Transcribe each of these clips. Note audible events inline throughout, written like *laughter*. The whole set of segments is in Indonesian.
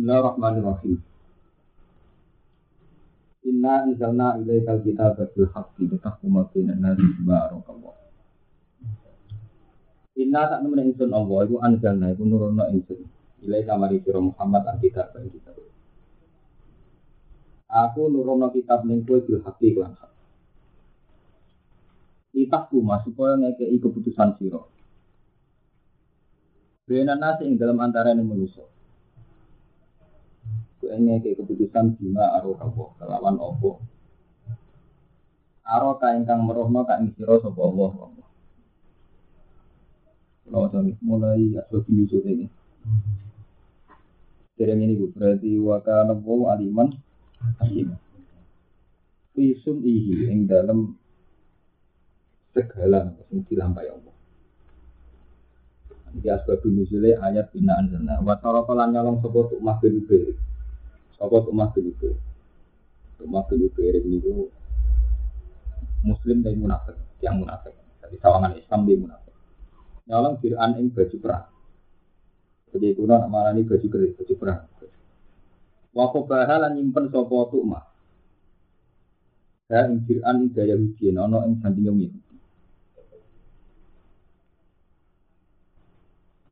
Bismillahirrahmanirrahim. Inna anzalna ilaikal kitaba bil haqqi litahkuma bainan nasi bima arakallah. Inna tak temen ingsun Allah iku anzalna iku nurono ingsun. Ilai kamari sira Muhammad an kitab ing kitab. Aku nurono kitab ning kowe bil haqqi lan hak. Litahkuma supaya ngekei keputusan sira. Bainan nasi ing dalam antarané manusia ini ke keputusan bima aro kabo kelawan opo aro ka ingkang merohno ka ing sira sapa Allah Kalau mulai asal ini ini. Dereng ini berarti waka nebo aliman hakim. Fisun ihi ing dalam segala yang dilampai Allah. Jadi asbab nuzulnya ayat binaan sana. Wa tarakalan nyolong sapa tuk mahbil apa Ubay? Umar bin Ubay ini itu Muslim dan munafik, yang munafik. Jadi sawangan Islam dia munafik. Nyolong Fir'an ing baju perang. Jadi kuno malah ini baju keris, baju perang. Wako bahalan nyimpen sopo tukma. Ya ing Fir'an ing daya ujian, ono ing sanding yang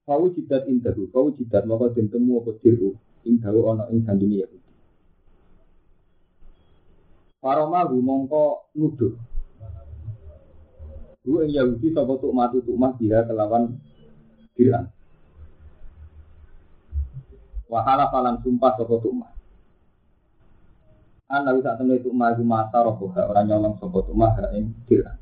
Kau jidat indahu, kau jidat maka temu apa diru, ing dawu ana ing sandinge ya. Paroma mongko nuduh. Bu ing Yahudi sapa tuk matu tuk mah dia kelawan diran. Wahala falan sumpah sapa tuk mah. Ana bisa temui tuk mah mata roh orang nyolong sapa tuk mah ing diran.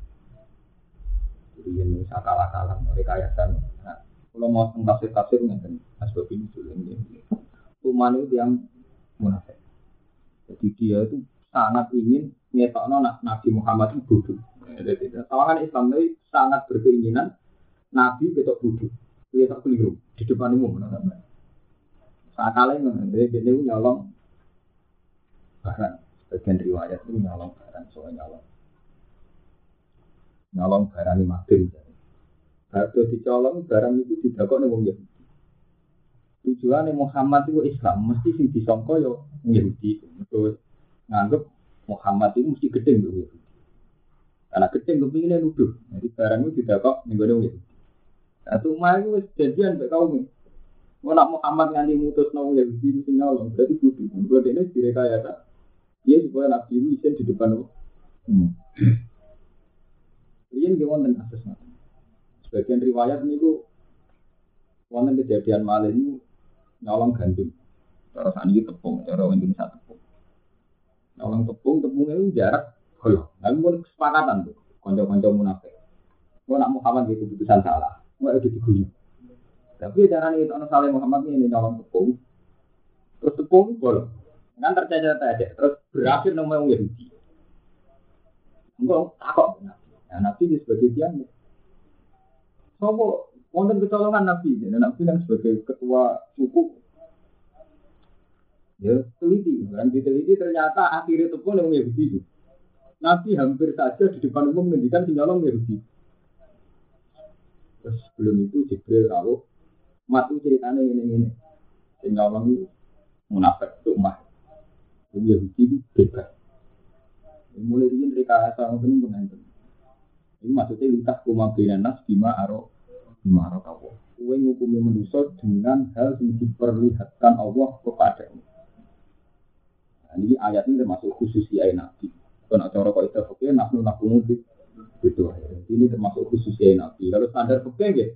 Jadi ini sakala-kala rekayasa. Nah, kalau mau tafsir tafsir ngeten asbab ini dulu ini. Tuman itu yang munafik. Jadi dia itu sangat ingin ngetokno Nabi Muhammad itu bodoh. Tawangan Islam ini sangat berkeinginan Nabi betok bodoh. Dia tak keliru di depan umum. Saat kalian dia nyolong barang. Bagian riwayat itu nyolong barang, soal nyolong. Nyolong barang lima bin. Harga dicolong barang itu tidak kok Yahudi. Tujuannya Muhammad itu Islam, mesti sing disongko yo Yahudi. Terus nganggep Muhammad itu mesti gede untuk Yahudi. Karena gede kepinginnya nuduh. Jadi barang itu tidak kok nih Yahudi. Satu mah itu jadian sampai kaum. Mau nak Muhammad nganti mutus nong Yahudi itu nyolong, berarti kudu. Buat ini direkayasa. Dia supaya Nabi itu isen di depan Hmm. Ini dia wonten kasus Sebagian riwayat ini ku wonten kejadian malah ini nyolong gandum. Cara ini tepung, cara Indonesia tepung. Orang tepung, tepungnya itu jarak kalau Tapi pun kesepakatan tuh, konco-konco munafik. Gua nak Muhammad gitu keputusan salah, gua itu diguyur. Tapi cara ini orang saling Muhammad ini nyolong tepung, terus tepung bolong. Kan tercacat aja, terus berakhir nama yang Yahudi. Enggak, takut. Nah, Nabi sebagai dia. Sopo, wonten kecolongan Nabi. Nabi kan sebagai ketua suku Ya, teliti. Dan diteliti ternyata akhirnya itu pun yang Yahudi. Nabi hampir saja di depan umum menghentikan sinyalong Yahudi. Terus sebelum itu Jibril tahu, matu ceritanya ini ini. Sinyalong itu munafik itu mah. Yang Yahudi itu bebas. Mulai ini mereka asal itu Ini maksudnya lintas kumabina nas bima aro aro kau. Kue ngukumi manusia dengan hal yang diperlihatkan Allah kepadamu. Nah, ini ayat ini termasuk khusus ya Nabi. Kalau nak cara kok itu oke, nafnu nafnu itu Ini termasuk khusus ya Nabi. Kalau standar oke, ya,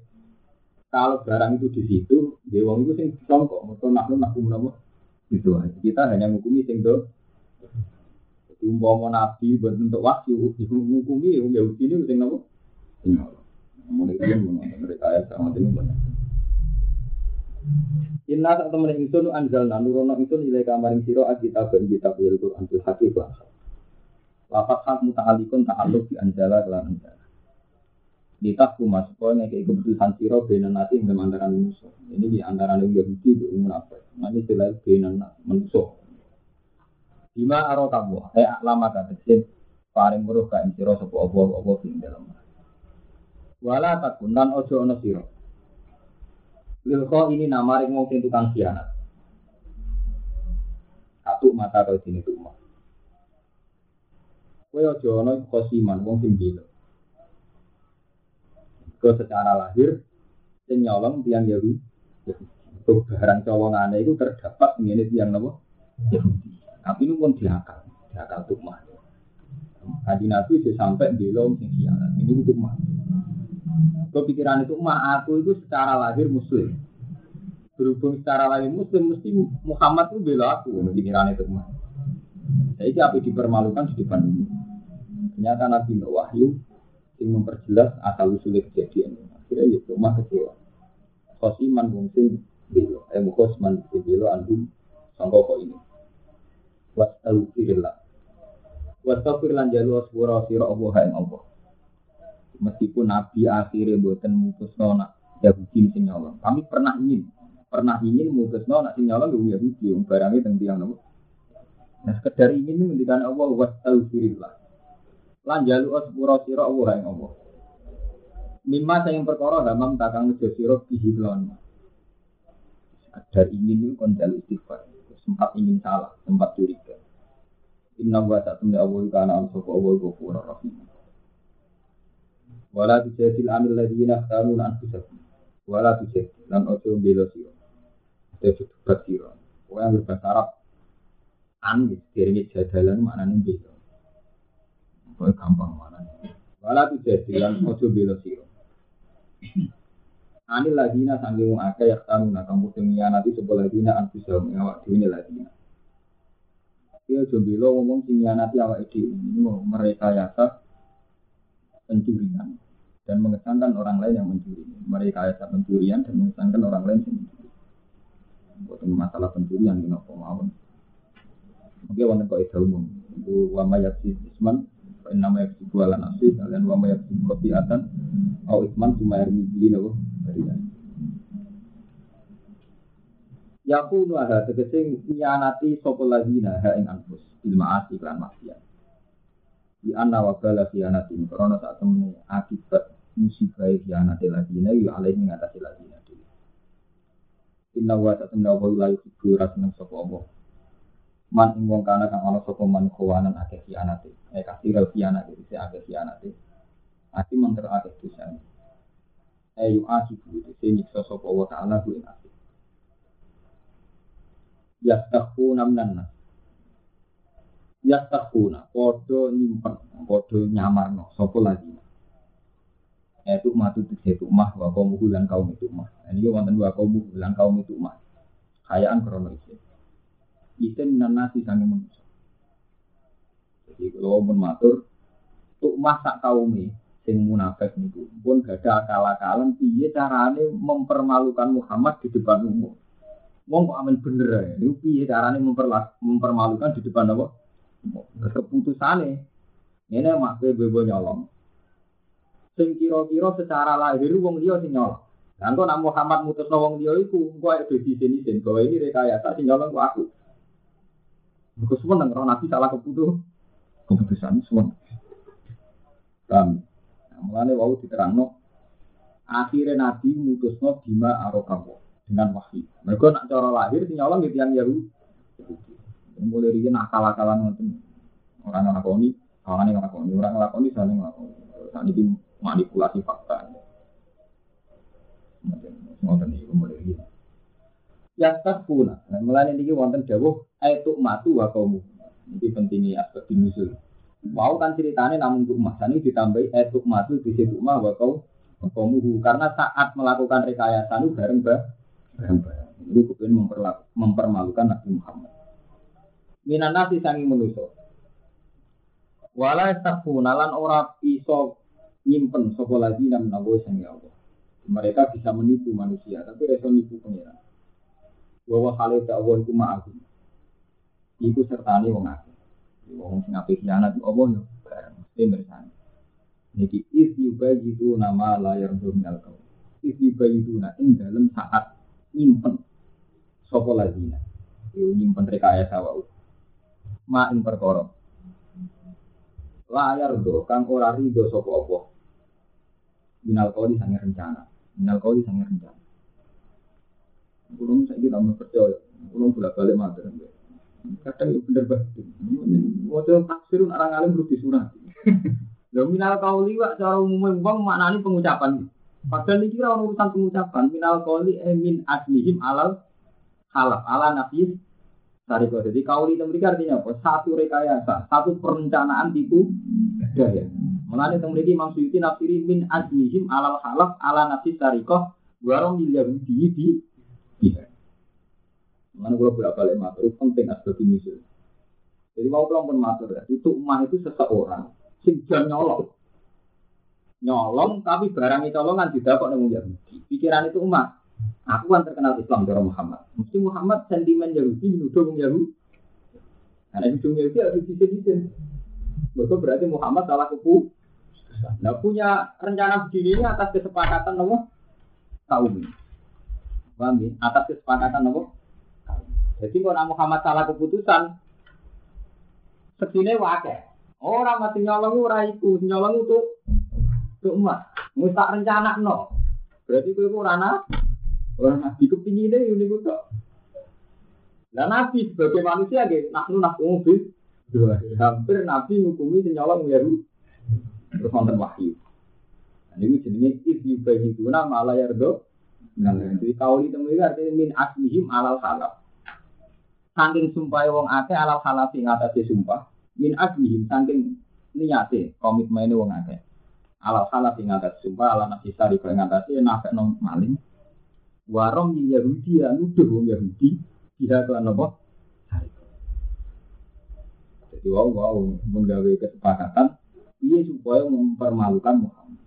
kalau barang itu di situ, dia wong itu sing disongkok. Mereka nafnu nafnu itu Kita hanya menghukumi sing do. Umpama Nabi bentuk wahyu, menghukumi ya Yahudi ini sing nopo. Mulai mereka ayat sama benar. Inna sak temen nurono ingsun nilai kamaring sira kitab ben kitab ya Quran fil hakik wa Lafat hak muta'alikun ta'aluk di anjala kelan anjala. Ditah kuma supaya ngekei keputusan siro nasi ing antara manusia. Ini di antara Yahudi di umur apa? Nanti selain benan manusia. Bima aro kamu, eh lama kata sih paling muruh kain siro sopo obo obo di dalam. Wala takun dan ojo ono siro. Lilko ini nama ring wong tukang khianat. tuh mata kau sini tuh mah. Kue ojo ono kosiman wong sing gila. Ke secara lahir sing nyolong tiang Yahudi. Tuh barang cowongane itu terdapat ini tiang Yahudi. Tapi ini pun diakal, diakal tuh mah. Kaji Nabi sampai belum sing khianat. Ini untuk mah. Kepikiran itu mah aku itu secara lahir muslim. Berhubung secara lahir muslim mesti Muhammad itu bela aku. Pikiran itu mah. Jadi apa dipermalukan di depan ini. Ternyata Nabi Wahyu yang memperjelas asal usul kejadian. Akhirnya ya cuma kecewa. Khosiman wong sing belo, eh khosman belo andum sangka ini. Wastaghfirullah Wastafir lan jalu asbura Allah ing Allah. Meskipun Nabi akhirnya buatan mutus nona Yahudi sing nyolong. Kami pernah ingin, pernah ingin mutus nona sing nyolong ya Yahudi yang barangnya tentang tiang nopo. Nah sekedar ingin ini mendikan Allah wastaghfirullah. Lan jalu asbura sira Allah ing Allah. Mimma sayang perkara hamam takang nejo sira bihi Sekedar ingin itu kon jalu istighfar. Sempat ingin salah, sempat curiga. Inna wa ta'tumni awal kana am sopa awal gofura rahim. Wala tujadil amil ladina khtanun anfusakum. Wala tujadil lan ojo belo siro. Ojo debat siro. Pokoknya yang berbahasa Arab. An, diringi jadalan maknanya belo. Pokoknya gampang maknanya. Wala tujadil lan ojo belo siro. Anil ladina sanggung akeh yaktanun akan putih nanti sebuah ladina anfusahum. Ngawak diwini ladina. Dia jombelo ngomong sing nanti awak ini mereka yasa pencurian dan mengesankan orang lain yang mencuri. Mereka yasa pencurian dan mengesankan orang lain yang mencuri. Bukan masalah pencurian di nopo mawon. Oke, wanita kok itu umum. Itu wama yaksi isman, nama yaksi bualan nasi, dan wama kopi atan, au isman cuma air mili nopo Yakunu ada tegese nyanati sapa ladina ha ing anfus bil ma'asi lan maksiat. Di anna wa bala khianati karena saat temene akibat musibah khianati ladina ya alaihi ngatasi ladina dhewe. Inna wa ta'ala wa la yuhibbu rasman sapa Allah. Man ing wong kana kang ana sapa man khawanan akeh khianati. Eh kasirul khianati isi akeh khianati. Ati menter akeh dosa. Ayu akibu itu nyiksa sapa wa ta'ala ku ing yastakhuna minan nas yastakhuna padha nyimpen padha nyamarno. Sapa lagi? Itu matu itu mah wa kaum lan kaum itu mah. Ini wonten wa kaum lan kaum itu mah. Kayaan krono isin isin minan nasi sange manusia jadi kalau pun matur tuk mah sak kaume sing munafik niku pun gak ada akal-akalan piye carane mempermalukan Muhammad di depan umum? Wong kok amin bener ya. Piye carane mempermalukan di depan apa? Keputusane. Ini mak bebo nyolong. Sing kira-kira secara lahir wong dia sing nyolong. Dan kok nak Muhammad mutus wong iku, engko ae di sini sini bahwa ini rekayasa sing nyolong kok aku. Aku semua nang Nabi salah keputus. Keputusan semua. Kami. Nah, mulane wau diterangno akhirnya Nabi mutusno bima arokawo dengan wahyu. Mereka nak cara lahir sing nyolong gitu yang Yahudi. Mulai dia nakal-akalan ngoten. Orang ngelakoni, orang ngelakoni, orang ngelakoni saling ngelakoni. Saat ini manipulasi fakta. Ngoten iki mulai. Ya takuna. Nah, mulai ini wonten jauh ayat matu wa kaumu. Ini pentingnya aspek musul. Mau kan ceritanya namun untuk mas ini ditambahi ayat matu di situ mah wa kau karena saat melakukan rekayasa itu bareng bah barang-barang. Itu kemudian mempermalukan Nabi Muhammad. Minan nasi sangi menuso. Wala takfuna lan ora iso nyimpen sapa lagi nawo sangi Allah. Mereka bisa menipu manusia, tapi reso nipu pengiran. Hal itu Allah itu ma'akum. Iku sertani wong akeh. Wong sing apik khianat Allah yo bareng mesti mirsani. Niki is yubayitu nama layar minal kau. Is yubayitu na ing dalam saat nyimpen sopo lazina itu nyimpen rekayasa wau ma ing perkara layar do kang ora rido sopo apa minal kau sange rencana minal kau sange rencana Kulung tidak mau percaya, kulung bolak balik mater. Kadang bener banget. Waktu tafsir orang alim perlu disunat. *laughs* Lho minal kauli wak cara umumnya wong maknani pengucapan. Padahal ini kira urusan pengucapan. Minal kauli emin aslihim alal halaf ala nabi sariko. Jadi kauli itu mereka artinya apa? Satu rekayasa, satu perencanaan tipu daya. Mengenai itu mereka Imam Suyuti nafsiri min aslihim alal halaf ala nabi sariko. Warong miliar di di iya. Mana kalau bolak balik matur penting asbab misil. Jadi mau pulang pun matur ya. Itu umah itu seseorang sing jam nyolong. Nyolong tapi barang itu colongan tidak kok nemu. Pikiran itu umat. Aku kan terkenal Islam dari Muhammad. Mesti Muhammad sentimen Yahudi menuduh wong Yahudi. Karena itu Yahudi harus disedihin. Mereka berarti Muhammad salah kepu. Nah punya rencana begini ini atas kesepakatan nopo kaum. Paham ya? Atas kesepakatan nopo. Jadi kalau Muhammad salah keputusan, segini wakil. Orang mati nyolong ora iku, nyolong itu tuh emas. Wis tak rencana no. Berarti kowe ora ora nabi kepingine ini niku tok. Lah nabi sebagai manusia nggih nahnu nahkumu bil dua. Hampir nabi ngukumi sing nyolong ya terus wonten wahyu. Nah, ini jenenge ibu bagi tuna malah yardo. Nah, jadi kauli temu iki artinya min aslihim alal halal. Saking sumpah wong akeh alal halal sing ngatasi sumpah min ajmihim saking niate komitmen wong akeh alal salah sing ngatas sumpah ala sari kaya ngatasi nafek nom maling warong yin Yahudi ya nuduh wong Yahudi tidak kelan apa jadi wow wow menggawe kesepakatan iya supaya mempermalukan Muhammad?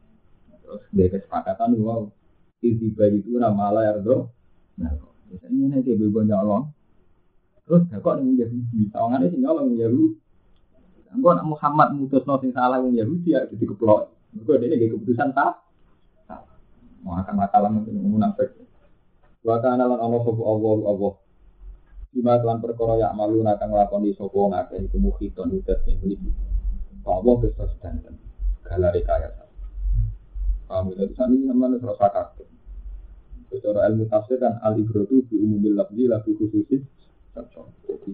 Terus dari kesepakatan wow tiba itu nama Allah yardo nah misalnya ini kayak bebo nyolong. Terus kok nih Yahudi tawangannya sih nyolong Yahudi. Engko nak Muhammad mutus sing salah wong Yahudi ya jadi. Engko dene nggih keputusan ta. Mau akan masalah mungkin munafik. Wa kana lan Allah sapa Allah Allah. Bima kelan perkara ya malu nakang nglakoni sapa ngakeh iku muhiton udat ning mriki. Allah bisa sedanten. Galare kaya. Paham itu sami sampeyan terus kabeh. Secara ilmu tafsir kan al ibratu bi umumil lafzi la bi khususis. Jadi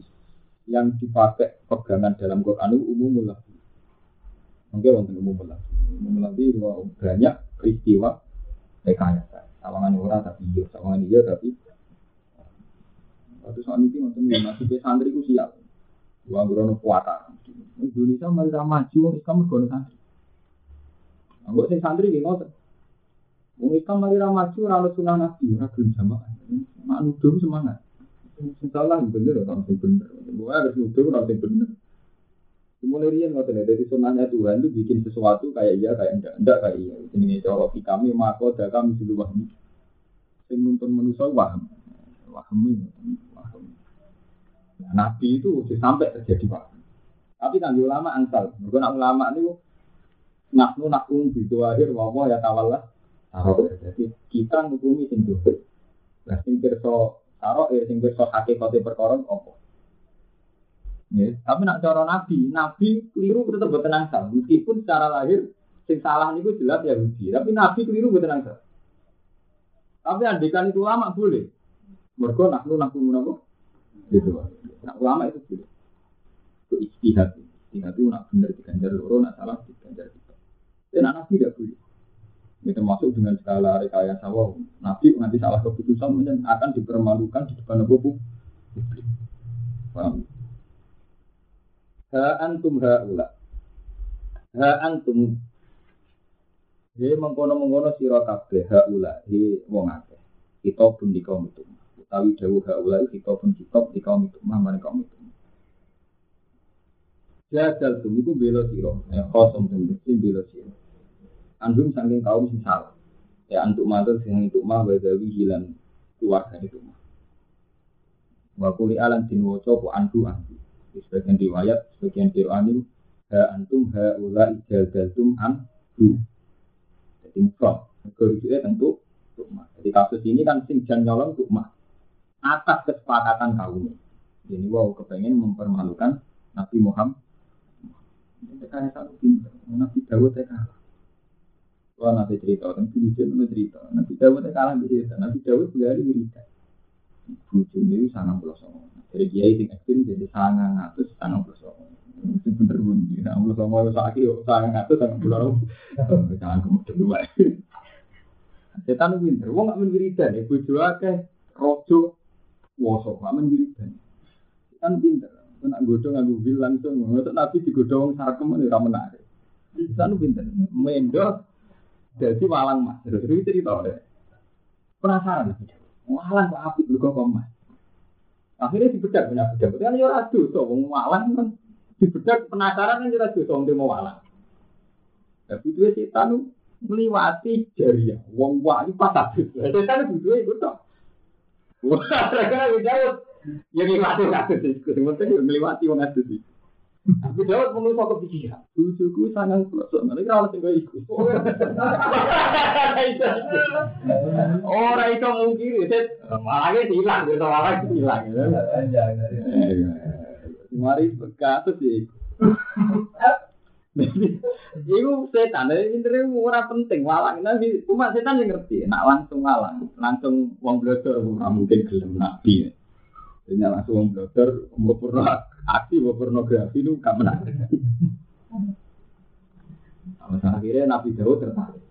yang dipakai pegangan dalam Quran itu umum lah. Mungkin wonten umum lah. Umum lah itu banyak peristiwa rekayasa. Sawangan orang tapi iya, sawangan iya tapi Waktu soal ini wonten yang masih ke santri ku siap. Wong grono kuatan. Indonesia mari maju wong Islam mergo santri. Anggap sing santri nggih ngoten. Wong Islam mari maju ora ono sunah nabi, ora gelem jamaah. Mak nuduh semangat. Salah bener orang sing bener. Gue harus nuduh orang sing bener. Mulai rian nggak tahu dari sunnahnya Tuhan itu bikin sesuatu kayak iya kayak enggak enggak kayak iya. Ini cara kami mako dah kami sudah wahmi. Sing nuntun manusia waham, wahmi, waham. Nah, Nabi itu sampai terjadi waham. Tapi kan ulama ansal. Mereka nak ulama itu naknu nakum bidu akhir wawah ya tawallah. Jadi kita ngukumi sing dohir. Nah sing Karo ya sing wis hakikate perkara apa. Ya, tapi nak cara nabi, nabi keliru tetap boten angsal. Meskipun secara lahir sing salah niku jelas ya Yahudi, tapi nabi keliru boten angsal. Tapi andikan itu lama boleh. Mergo nak nak apa? Gitu. Nak ulama itu boleh. Itu istihad. Istihad itu nak benar diganjar loro, nak salah diganjar kita. Dan nabi tidak boleh. Ini termasuk dengan skala rekayasa wow. Nabi nanti salah keputusan akan dipermalukan di depan publik. Paham? Ha antum ha ula. Ha antum He mengkono-mengkono sira kabeh ha ula he wong akeh. Kita pun di kaum itu. Utawi dawuh ha ula kita pun kitab di kaum itu mah mari kaum itu. Jadal tum iku bela sira. Ya kosong tum bela sira. Anjum saking kaum sing salah. Ya antuk matur sing itu mah wadawi hilang keluarga itu mah. Wa kuli alan tin waca po andu andu. Di sebagian riwayat, sebagian Quran ha antum ha ula ijadatum andu. Jadi mufrad. Kerjanya tentu tukmah. Jadi kasus ini kan sing jan nyolong tukmah. Atas kesepakatan kaum. Jadi wow kepengen mempermalukan Nabi Muhammad. Mereka satu pintar. Nabi Dawud kalah. Kalau nanti cerita, orang Filistin nanti cerita. Nabi Dawud kalah cerita. Nabi Dawud berlari wiridan. bujune sangat pulau. Dari kiai sing ekstrim jadi sangat ngatus sangat songo. Itu bener pun, pulau songo itu sakit, sangat ngatus sangat pulau Jangan kemudian dua. Setan pinter, wong gak menwiridan ya, bojo akeh, rojo, woso, gak menwiridan. Setan pinter, nak godong nganggo bil langsung, ngotot nabi digodong sarkem ora menarik. Setan pinter, mendo jadi walang mas, itu cerita deh. Penasaran, walang kok apik lho kok mas. Akhirnya dibedak punya bedak, kan ya ora dosa, wong walang kan dibedak penasaran kan ora dosa wong mau walang. Tapi itu setan meliwati jariah. Wong wali pas habis. Setan butuh itu toh. Wah, mereka Daud yang ngliwati kasus itu. Yang ngliwati wong itu. Abu Daud menurut aku pikiran, bujuku sangat pelosok, nanti kalau tinggal ikut. Orang itu mungkin, malah hilang, gitu, malah hilang. Mari kasus sih. Iku setan, intinya ora penting walang. Nabi cuma setan yang ngerti. Nak langsung walang, langsung wong blodor ora mungkin gelem nabi. Jadi langsung wong blodor, mau pernah aksi, mau pornografi itu gak menarik. Nah, akhirnya Nabi Daud tertarik.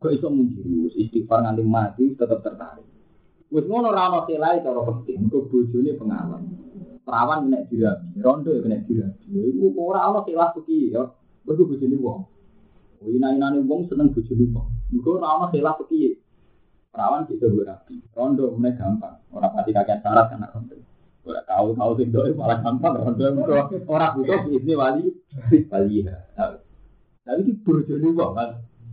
Kok iso mungkin istighfar nganti mati tetap tertarik. Wis ngono ora ono selai cara penting, kok bojone pengalaman. Perawan kena dirabi, rondo ya kena dirabi. Iku ora ana khilaf iki ya. Mergo bojone wong. Ina-inane wong seneng bojone wong. Mergo ora ana khilaf iki. Perawan bisa berapi, rondo mulai gampang. Ora pati kakean syarat kan rondo. Tahu sing doe malah gampang rondo mergo ora butuh ini wali wali ya. Tapi iki bojone wong kan.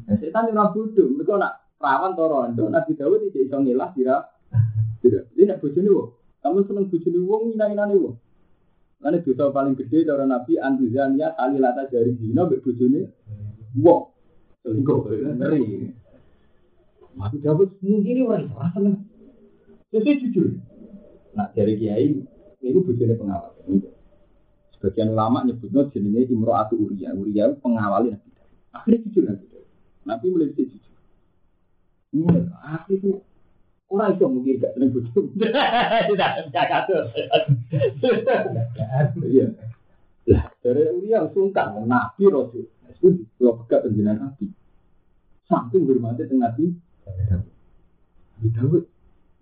Nah, setan ora bodoh, mergo nak perawan to rondo, Nabi Dawud tidak iso ngilah. Tidak. Ini nak bojone wong. Kamu seneng bujuni wong ina-inane wong. Karena dosa paling gede cara Nabi antizania kali lata dari zina mbek bojone wong. Selingkuh ngeri. Mati Daud mungkin orang ora seneng. Saya jujur. Nah dari kiai itu bojone pengawal. Sebagian ulama nyebutnya jenenge Imro'atu Uriya. Uriya pengawalin Nabi Daud. Akhirnya jujur Nabi Daud. Nabi mulai jujur. Ini akhirnya itu Orang itu mungkin gak seneng bojo. Tidak, gak kadur. Iya. Lah, dari Uriah sungkan, Nabi Rasul. Itu kalau pegat penjenan Nabi. Samping bermati dengan Nabi. Nabi Dawud.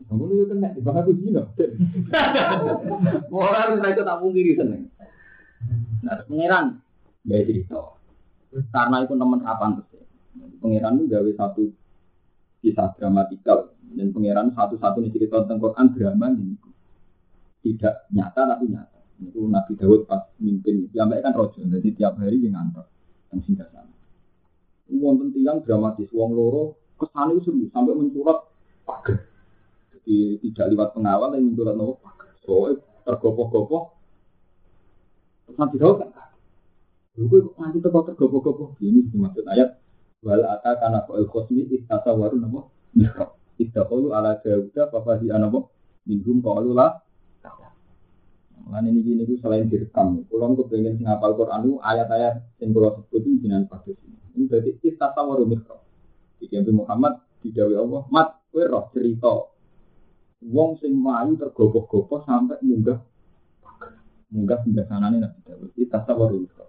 Kamu itu kena, di bawah aku zina. Orang itu tak mungkin seneng. Nah, pangeran, ya cerita. Karena itu teman kapan terus. Pangeran itu gawe satu kisah dramatikal. Dan pangeran satu-satunya cerita tentang Quran drama ini. Tidak nyata tapi nyata. Itu Nabi Dawud pas mimpin. Sampai kan rojo jadi tiap hari dia ngantor. Yang singgah sana. Tiang dramatis wong loro kesan itu serius. Sampai mencurat pagar jadi tidak lewat pengawal yang mencurat nopo pagar soalnya tergopoh-gopoh terus Nabi Dawud kan Lalu kok nanti teko tergopoh-gopoh ini dimaksud ayat wal ata kana fa'il khosmi istata waru napa mihrab kalu ala Dawuda papa di anabo minggum kalu lah Lan ini gini itu selain direkam, pulang tuh pengen hafal Quran ayat-ayat yang sebut itu jinan sini. Ini berarti kita tahu mikro. Di Nabi Muhammad di Dawi Allah, mat kue roh cerita. Wong sing mayu tergopoh-gopoh sampai munggah munggah singgah sana nih nabi Dawud. Tahu mikro.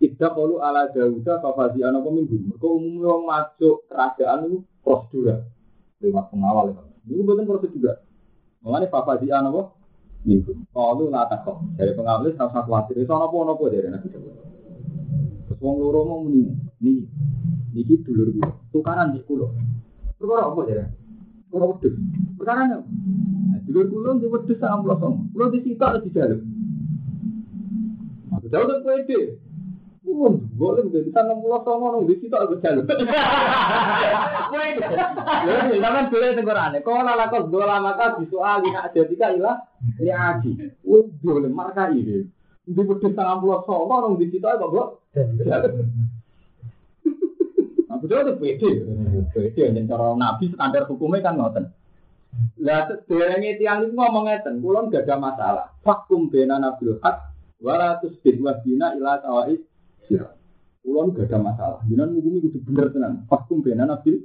Tidak perlu ala Dawuda papa di anabo minggum. Mereka umumnya masuk kerajaan itu prosedural lewat pengawal ya. Ini bukan proses juga. Mengenai Papa di apa? Minggu. Kalau lata kok dari pengawal itu sama khawatir. Itu apa apa dari nabi Terus wong loro mau muni, nih, niki dulur gue, tukaran di kulo. Perkara apa dari? Perkara wedus. Sekarang Dulu kulon di wedi sama kosong. Kulon di sita di jalu. Masa jauh dan kuede. Kulon boleh di sita nang kosong nong di sita di jalu. Kuede. Zaman dulu itu korane. Kau lala kos dua lama kau di lihat aja tiga ilah. Ini aji. Kulon boleh marka ini. Di wedi sama kosong nong di sita itu kok. Masa jauh dan kuede. Kuede yang jadi orang nabi standar hukumnya kan ngoten. Lah derenge tiang itu ngomong ngeten, kula gak ada masalah. Fakum bena nabil hak walatus bin wabina ila tawais sirah. Kulon gak ada masalah. Jangan mungkin itu bener tenan. Fakum bena nabil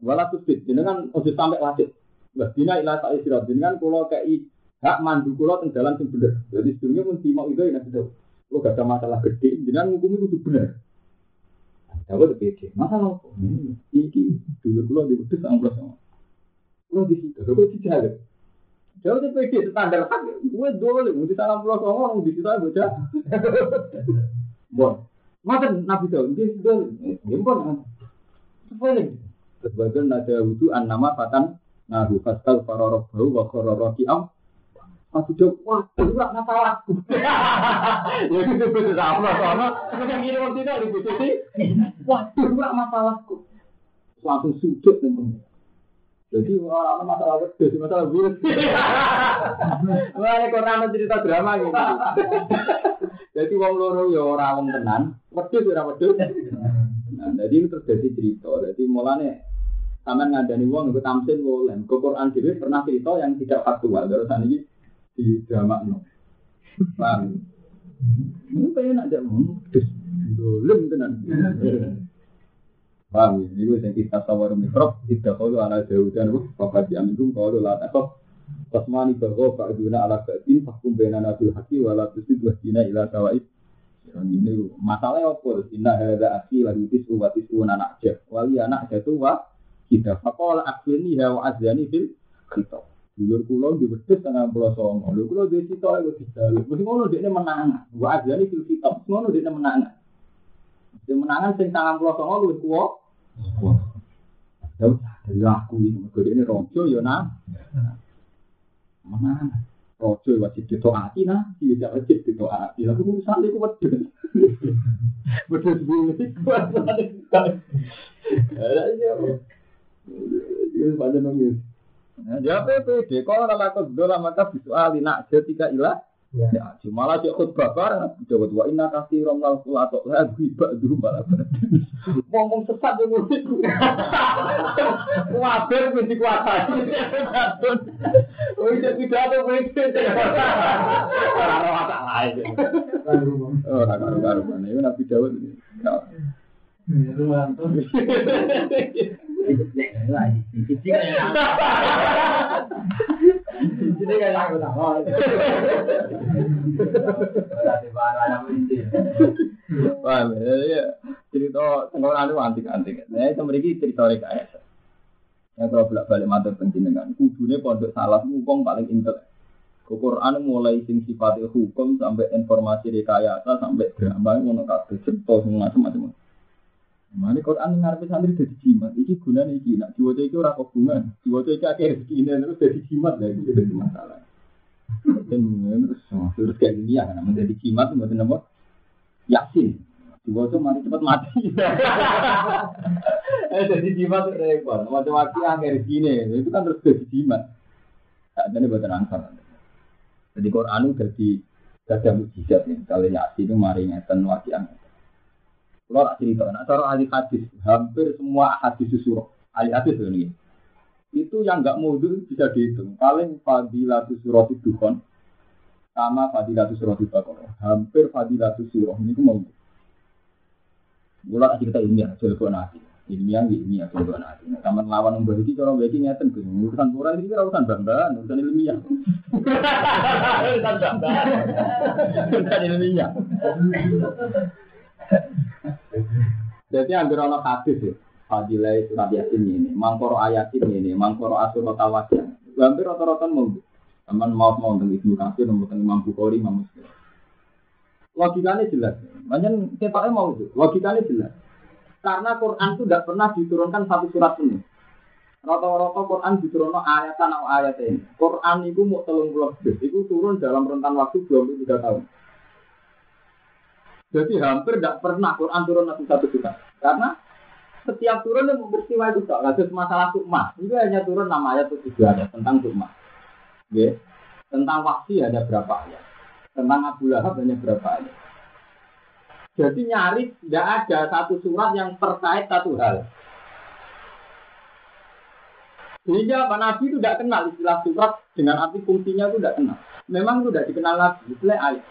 wala tusbit. Jangan ojo sampai wasit. Wadina ila sa'i sirat. Dengan kulo kei hak mandu kulo teng jalan sing bener. Jadi sebelumnya pun timau itu ya sudah. Kulo gak ada masalah gede. Dengan hukum itu bener. Dawa lebih pede. Masalah apa? Iki dulu kulo di wedus angklos sama. Kulo di situ. Kulo di jalan. Jauh lebih pede standar hak. Gue dulu di salam pulau sama di situ bocah. Bon. Mata Nabi Daud dia sudah gempon. Sebenarnya sebagian nada wudhu an nama fatan nahu fastal faroroh bau wa kiam. Aku jawab, wah, itu gak masalahku. *laughs* Ya itu betul sama sama. Kemudian gini waktu itu itu gak masalahku. Langsung sujud teman. Jadi orang masalah wedus, masalah virus. Wah, ini cerita drama gitu. Jadi wong loro ya ora wong tenan, wedhus ya ora wedhus. Nah, jadi ini terjadi cerita. Jadi mulane sampean ngandani wong iku tamsil boleh. Ke Quran dhewe pernah cerita yang tidak faktual. Terus ini di drama no. Paham? Ini pengen ada wong wedhus. Dolem tenan. Paham ya? Ini yang kita sawar mikrob, tidak kalau ala jauh dan bapak diambil kalau lah takut Tasmani bahwa Pak Duna ala Ba'din Fakum bena nabil haki Wala tusid wajina ila kawaid Ini masalahnya apa? Inna hadha akhi lagu tisu wa tisu anak jah Wali anak jatuh wa kita Fakola akhirni hawa azani fil khitab Dulur kulo di wedhus tengah pulau songo. Lho kulo di situ ae bisa. Mesti ngono dekne menang. Wa azani fil khitab. Ngono dekne menang. Menangan sing tangan pulau songo luwih kuwo. Jauh dari aku ini, rojo ya nah. Mana? Rojo wajib ditoati nah, tidak wajib ditoati. Lalu urusan itu wedus. Wedus bulu itu Ada iya. Ini panjang nangis. Ya PPD, kalau nama kedola maka bisa alina ketika ilah Ya, di malah dia khutbah bareng, dia khutbah inna kasih romlal kulato lagi badu malah Ngomong sesat di musik gue. Wabir gue dikuasai. Wih, jadi jatuh gue itu. Karena mata lain. Oh, tak ada baru mana. Ini nabi Dawud. Ya, itu mantap. Lagi. Ini kan aku tak mau. Wah, ya cerita tengok anu antik-antik. Nah, itu mereka cerita rekayasa. Yang kalau bolak balik matur penjenengan, kudune pondok salah ngomong paling intel. Quran mulai sing sifatnya hukum sampai informasi rekayasa sampai drama ngono kabeh cerita macam-macam. Mana Quran ngarepe santri dadi jimat. Iki gunane iki nak diwaca iki ora hubungan. Diwaca iki akeh rezekine terus dadi jimat lah itu jadi masalah. Dan terus terus kayak gini ya kan menjadi jimat mboten apa? Yasin. Diwaca mari cepat mati. *laughs* Eh jadi jimat repot. Macam waktu akeh rezekine itu kan terus dadi jimat. Tak jadi buatan ansar. Jadi Quran itu jadi ada mujizat nih. Kalau Yasin itu mari ngeten wakian. Kalau tak cerita, nah cara ahli hadis, hampir semua hadis surah, ahli hadis ini, itu yang nggak mundur bisa dihitung. Paling fadilatus surah itu kan, sama fadilatus surah itu hampir fadilatus surah ini itu mau. Gula cerita ilmiah, coba nanti. Ilmiah, ilmiah, coba nanti. Taman lawan yang berhenti, kalau berhenti ngeten, urusan Quran ini urusan banggaan, urusan ilmiah. *laughs* urusan banggaan, urusan ilmiah. *laughs* Jadi hampir ono hadis ya. Fadilah surat yasin ini, mangkoro ayatin ini, mangkoro asurat tawajan. Hampir rata-rata mau. Teman mau mau tentang ibnu kasir, mau tentang Imam Bukhari, Imam Muslim. Logikanya jelas. Banyak kita mau itu. Logikanya jelas. Karena Quran itu tidak pernah diturunkan satu surat penuh. Rata-rata Quran diturunkan ayatan atau ayat ini. Quran itu mau telung puluh itu turun dalam rentan waktu 23 tahun. Jadi hampir tidak pernah Quran turun satu satu juta. Karena setiap turun itu peristiwa itu tak. Lalu masalah sukma. Itu hanya turun nama ayat itu juga ada tentang sukma. Ya. Tentang waksi ada berapa ayat. Tentang Abu Lahab hanya berapa ayat. Jadi nyaris tidak ada satu surat yang terkait satu hal. Sehingga Pak Nabi itu tidak kenal istilah surat dengan arti fungsinya itu tidak kenal. Memang itu tidak dikenal lagi. Istilah ayat.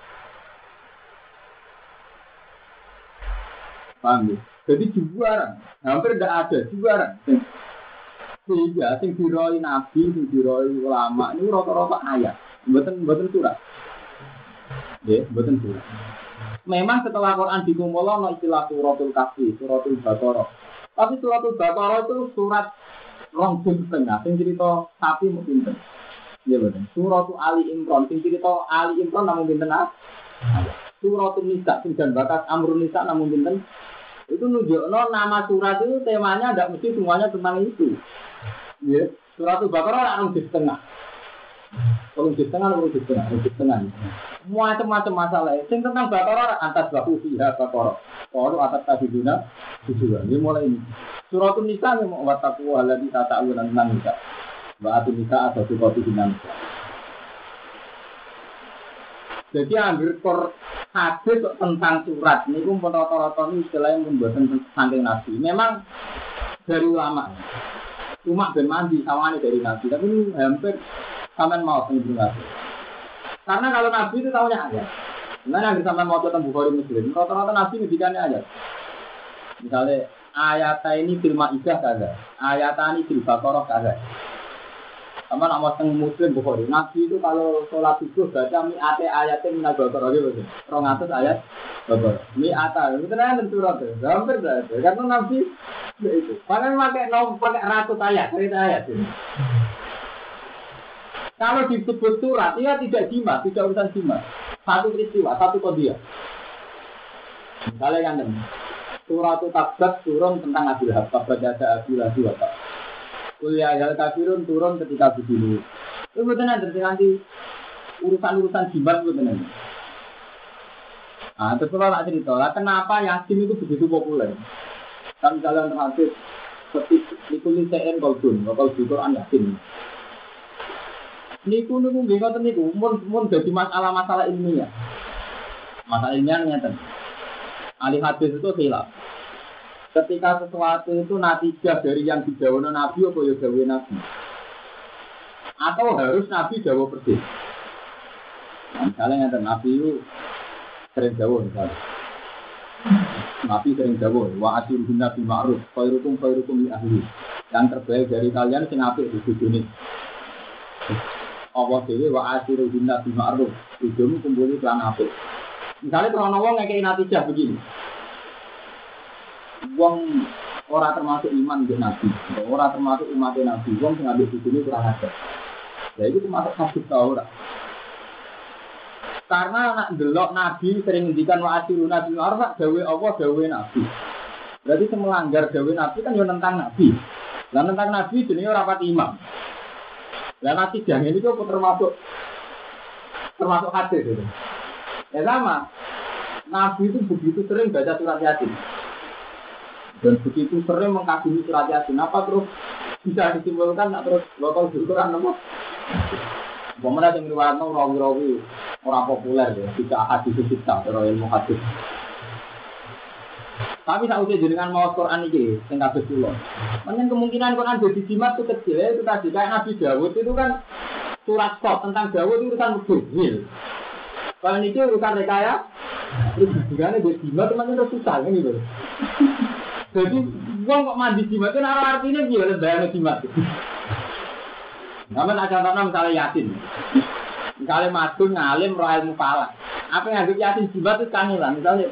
Paham? Jadi juaran, hampir tidak ada juaran. Sehingga sing diroi nabi, sing diroi ulama ini rata-rata ayat, mboten surat. Ya, mboten surat. Memang setelah Quran dikumpul no istilah suratul kafi, suratul baqarah. Tapi suratul baqarah itu surat rong setengah, sing cerita sapi pinter. Ya betul. Suratul Ali Imran, sing cerita Ali Imran namun pinter ah. Suratul Nisa, dan bakas Amrun Nisa namun pinter. Itu nunjukno nama surat itu temanya tidak mesti semuanya tentang itu. Ya, surat Al-Baqarah orang di setengah. Kalau di setengah, kalau di setengah, di setengah. Macam-macam masalah. Sing tentang Baqarah atas bahu fiha Baqarah. Kalau atas tadi guna, tujuan. Ini mulai ini. Surat Nisa ini mau wataku aladi tata alunan tentang Nisa. Ba'atu Nisa atau Sukoti Nisa. Jadi ambil kor hadis tentang surat ini pun rata-rata ini istilahnya membuat saking nabi. Memang dari ulama. Cuma ben mandi sawangannya dari Nabi. Tapi ini hampir sampean mau sendiri Nabi. Karena kalau Nabi itu tahunya aja. Nah, yang sampean mau tentang Bukhari Muslim, rata-rata Nabi ngedikannya aja. Misalnya ayat ini film Maidah kagak, ayat ini film Baqarah kagak. Sama nama teng Muslim Bukhari. Nabi itu kalau sholat subuh baca mi ate ayatnya minal Baqarah gitu. Rong atas ayat Baqarah. Mi ata itu kan surat. Hampir berarti. Karena Nabi ya itu. Padahal pakai nom pakai ratus ayat, cerita ayat ini. Kalau disebut surat, ia tidak jima, tidak urusan jima. Satu peristiwa, satu kodiah. Misalnya kan surat tabat turun tentang Abil Lahab, tabat ada Abil Lahab, Kuliah hal kafirun turun ketika begini. Itu betul nanti nanti urusan-urusan jimat betul nanti. Nah, terus kalau nak cerita lah, kenapa Yasin itu begitu populer? Kan jalan terakhir seperti nikuli CN Kolbun, di Quran Yasin. Niku niku bingung tuh niku, mun mun jadi masalah-masalah ilmiah. Masalah ilmiah nyata. Ahli hadis itu hilang ketika sesuatu itu natijah dari yang dijawa Nabi atau ya jawa Nabi? Atau harus Nabi jawa persis nah, misalnya yang Nabi itu sering jawa misalnya. Nabi sering jawa wa asir nabi ma'ruf khairukum khairukum li ahli. Yang terbaik dari kalian sing apik di dunia Allah dewi wa asir nabi ma'ruf. Hidupmu kumpuli kelan apik. Misalnya kalau wong ngekei natijah begini wong ora termasuk iman di nabi, ora termasuk umat nabi, wong sing ngambil ini kurang ajar. Ya itu termasuk kasus ora. Karena nak delok nabi sering ngendikan wa asiru nabi arfa dawe Allah dawe nabi. Berarti semelanggar dawe nabi kan yo tentang nabi. Lah tentang nabi jenenge ora pati imam. Lah nanti jangan itu termasuk termasuk hadis itu. Ya sama. Nabi itu begitu sering baca surat Yasin dan begitu sering mengkagumi surat yasin apa terus bisa disimpulkan tak terus lokal kan apa Bagaimana yang riwayat rawi-rawi orang populer ya, tidak hadis kita, terus ilmu hadis. Tapi saat usia jenengan mau Quran ini, yang kabeh kula. Mungkin kemungkinan Quran jadi jimat itu kecil ya, itu tadi kayak Nabi Dawud itu kan surat kok tentang Dawud itu urusan mubin. Kalau ini urusan rekaya, itu juga jadi jimat teman-teman susah kan gitu. Jadi uang kok mandi jimat itu naruh artinya gimana bayang jimat. Namun ada contohnya misalnya yatin. Misalnya madun ngalim roh ilmu pala. Apa yang ada yatin jimat itu kangelan. Misalnya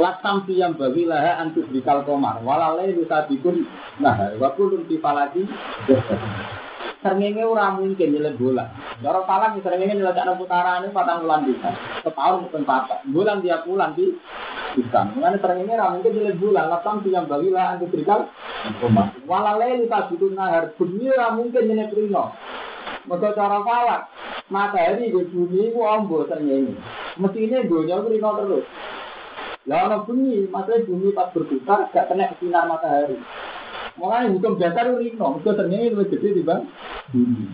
lasam yang bagi lah antus dikal komar. Walalai bisa bikun. Nah, waktu lu di palagi. Sernenge ora mungkin nyelek bola. Cara palang sernenge nyelek ana putarane patang bulan bisa. Setahun mungkin patah. Bulan tiap bulan di bisa. Mengenai sernenge ora mungkin nyelek bola. Latam yang bagilah antu berikal. Walalai luka bitu nahar. Bumi ora mungkin nyelek rino. Mereka cara falak. Matahari di bumi ku ombo sernenge. Mestinya dunia ku rino terus. Ana bunyi, maksudnya bumi pas berputar gak kena sinar matahari. Makanya hukum dasar itu rino, itu ternyata lebih gede di bang.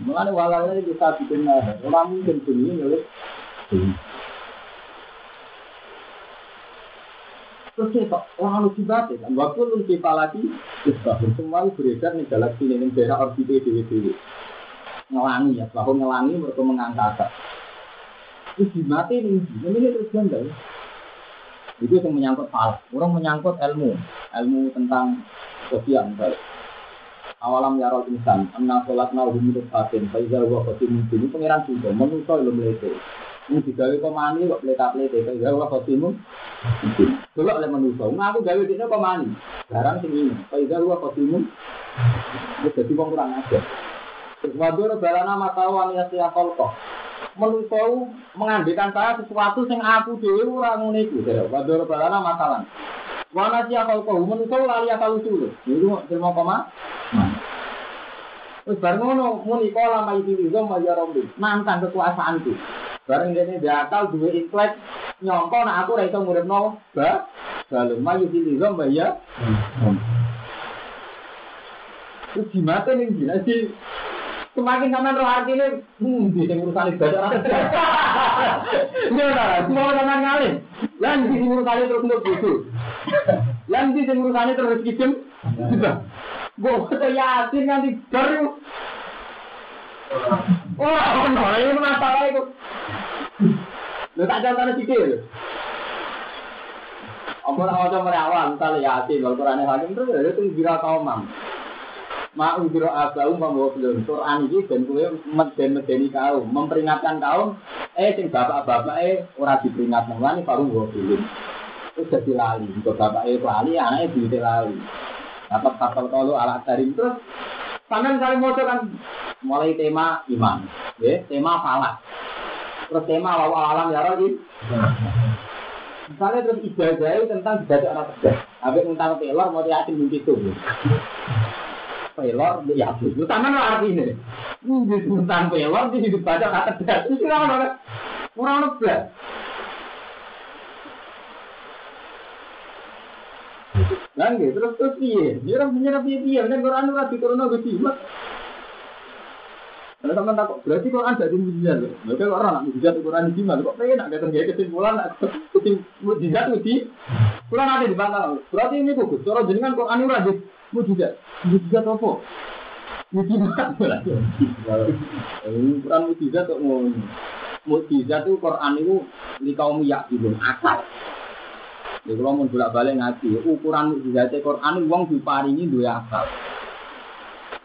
Makanya walalnya bisa bikin orang mungkin dunia oleh Terus kita orang lucu banget kan, waktu lu kita lagi, semua beredar nih galaksi ini daerah orbit dewi dewi. Ngelangi ya, bahwa ngelangi mereka mengangkat. Terus dimati nih, ini terus ganda Itu yang menyangkut hal, orang menyangkut ilmu, ilmu tentang sosial misalnya. awalam yarol insan anna sholat nau minut fatin faiza wa khatimun ini pengiran juga manusia belum lete ini digawe komani kok pleta plete faiza wa khatimun dulu oleh manusia. Nah aku gawe dina komani barang sing ini. Faiza wa khatimun wis dadi wong kurang ajar. Terus wadur balana matawan ya siya kolko manusia mengandikan saya sesuatu yang aku dewi ora ngene iku. Wadur balana matalan Wana siya kolko manusia lali akal usul itu terima koma? Terus bareng ngono muni kala mai diri zo ya rombi nantang kekuasaanku. Bareng dene dia akal duwe ikhlas nyongko nek aku ora iso nguripno ba balung mai diri zo ya. Terus gimana nih gila sih? Semakin sampean roh artine, hmm, di sing urusan ibadah ora Iya *laughs* ta, semua sampean ngalih. Lan di sing urusan terus nduk bodoh. Lan di sing urusan terus kijem. Gue kata yasin nanti baru. Oh, no, ini masalah itu. Lu tak contohnya sikit. Apa nak wajah merawat, misalnya yasin, kalau Quran hakim terus ada itu kira kaum mam. Mau kira abau membawa belum Quran ini dan kue meden medeni kaum, memperingatkan kaum. Eh, sing bapak-bapak eh ora diperingat nang baru bawa. Itu jadi lali, untuk bapak eh lali, anaknya jadi lali. Dapat kapal kalau alat dari itu, sampean kali mau kan mulai tema iman, ya, tema falak, terus tema lawa alam ya roh Misalnya terus ibadah tentang ibadah anak kerja, habis tentang pelor mau yakin mimpi itu. Pelor ya itu lo artinya. Ini tentang pelor di hidup baca anak kerja, itu kan kurang lebih. Kan gitu terus terus piye? Dia orang punya piye piye? Kan Quran ora diturunno ke jimat. Kalau teman takut, berarti Quran jadi mujizat. Mereka kok orang nak mujizat Quran di jimat, kok pengen nak datang kesimpulan, nak mujizat di Quran ada di bantah. Berarti ini bagus. Cara jenengan Quran ora di mujizat. Mujizat apa? Mujizat berarti. Quran mujizat kok ngono. Mujizat itu Quran itu di kaum yakin akal. Ya kalau mau bolak balik ngaji, ukuran mukjizat Quran wong diparingi dua akal.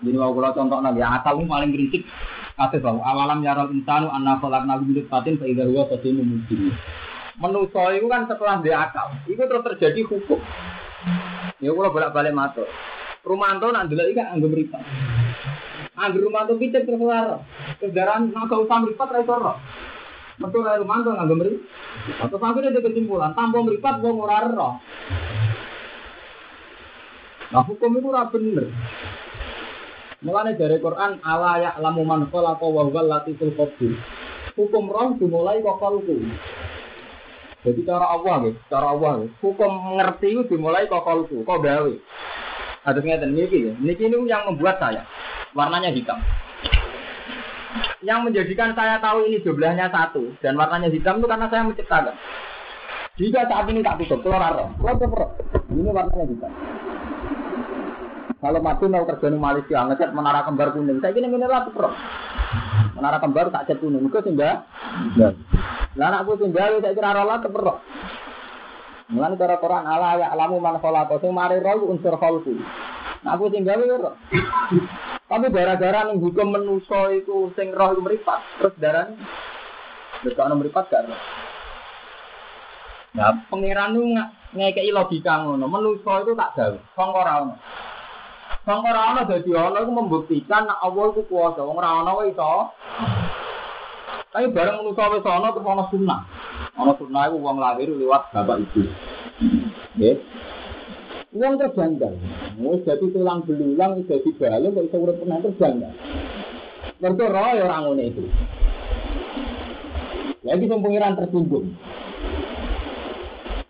Jadi mau kalau contoh nabi akal itu paling kritik. Kata bahwa awalam yarol insanu anna kolak nabi milik patin idza huwa qadimu mungkin. Menuso itu kan setelah dia akal, itu terus terjadi hukum. Ya kalau bolak balik matur. Rumanto nak dulu kan anggap meripat. Anggap Rumanto picek terus lara. Kendaraan nak kau usah meripat ra Metu ae rumanto nganggo mri. Atau sampai ada kesimpulan, tanpa meripat wong roh. Nah hukum itu ora bener. Mulane dari Quran ala ya lamu man khalaqa wa huwal latiful khabir. Hukum roh dimulai kok kalku. Jadi cara Allah gitu, cara Allah gitu. Hukum mengerti itu dimulai kok kalku, kok gawe. Ada ngeten niki ya. Niki ini yang membuat saya warnanya hitam. Yang menjadikan saya tahu ini jumlahnya satu dan warnanya hitam itu karena saya menciptakan. Jika saat ini tak tutup, keluar keluar keluar. Ini warnanya hitam. Kalau mati mau kerja di Malaysia, ngecat menara kembar kuning. Saya kira mineral pro. Menara kembar tak cat kuning. Itu sehingga. Lah anakku tinggal saya kira rola tuh pro. Mulane cara Quran ala ya alamu man khalaqa sing mari roh unsur khalqu. Nah aku tinggal ya Tapi gara-gara ning hukum menuso itu sing roh itu meripat, terus darah Dekat meripat gak roh. Nah, pangeran itu ngekei logika ngono, menuso itu tak gawe, ora ono. Wong ora ono dadi ono iku membuktikan nek Allah iku kuwasa, wong ora ono iso. Tapi bareng menuso wis ono terus ono sunnah. Ono sunnah iku wong lahir lewat bapak ibu. Nggih. Wong terjanggal. Wis dadi tulang belulang, wis dadi balung kok iso urip tenan terjanggal. Mergo roh ya ora ngene itu. Lagi sing pengiran.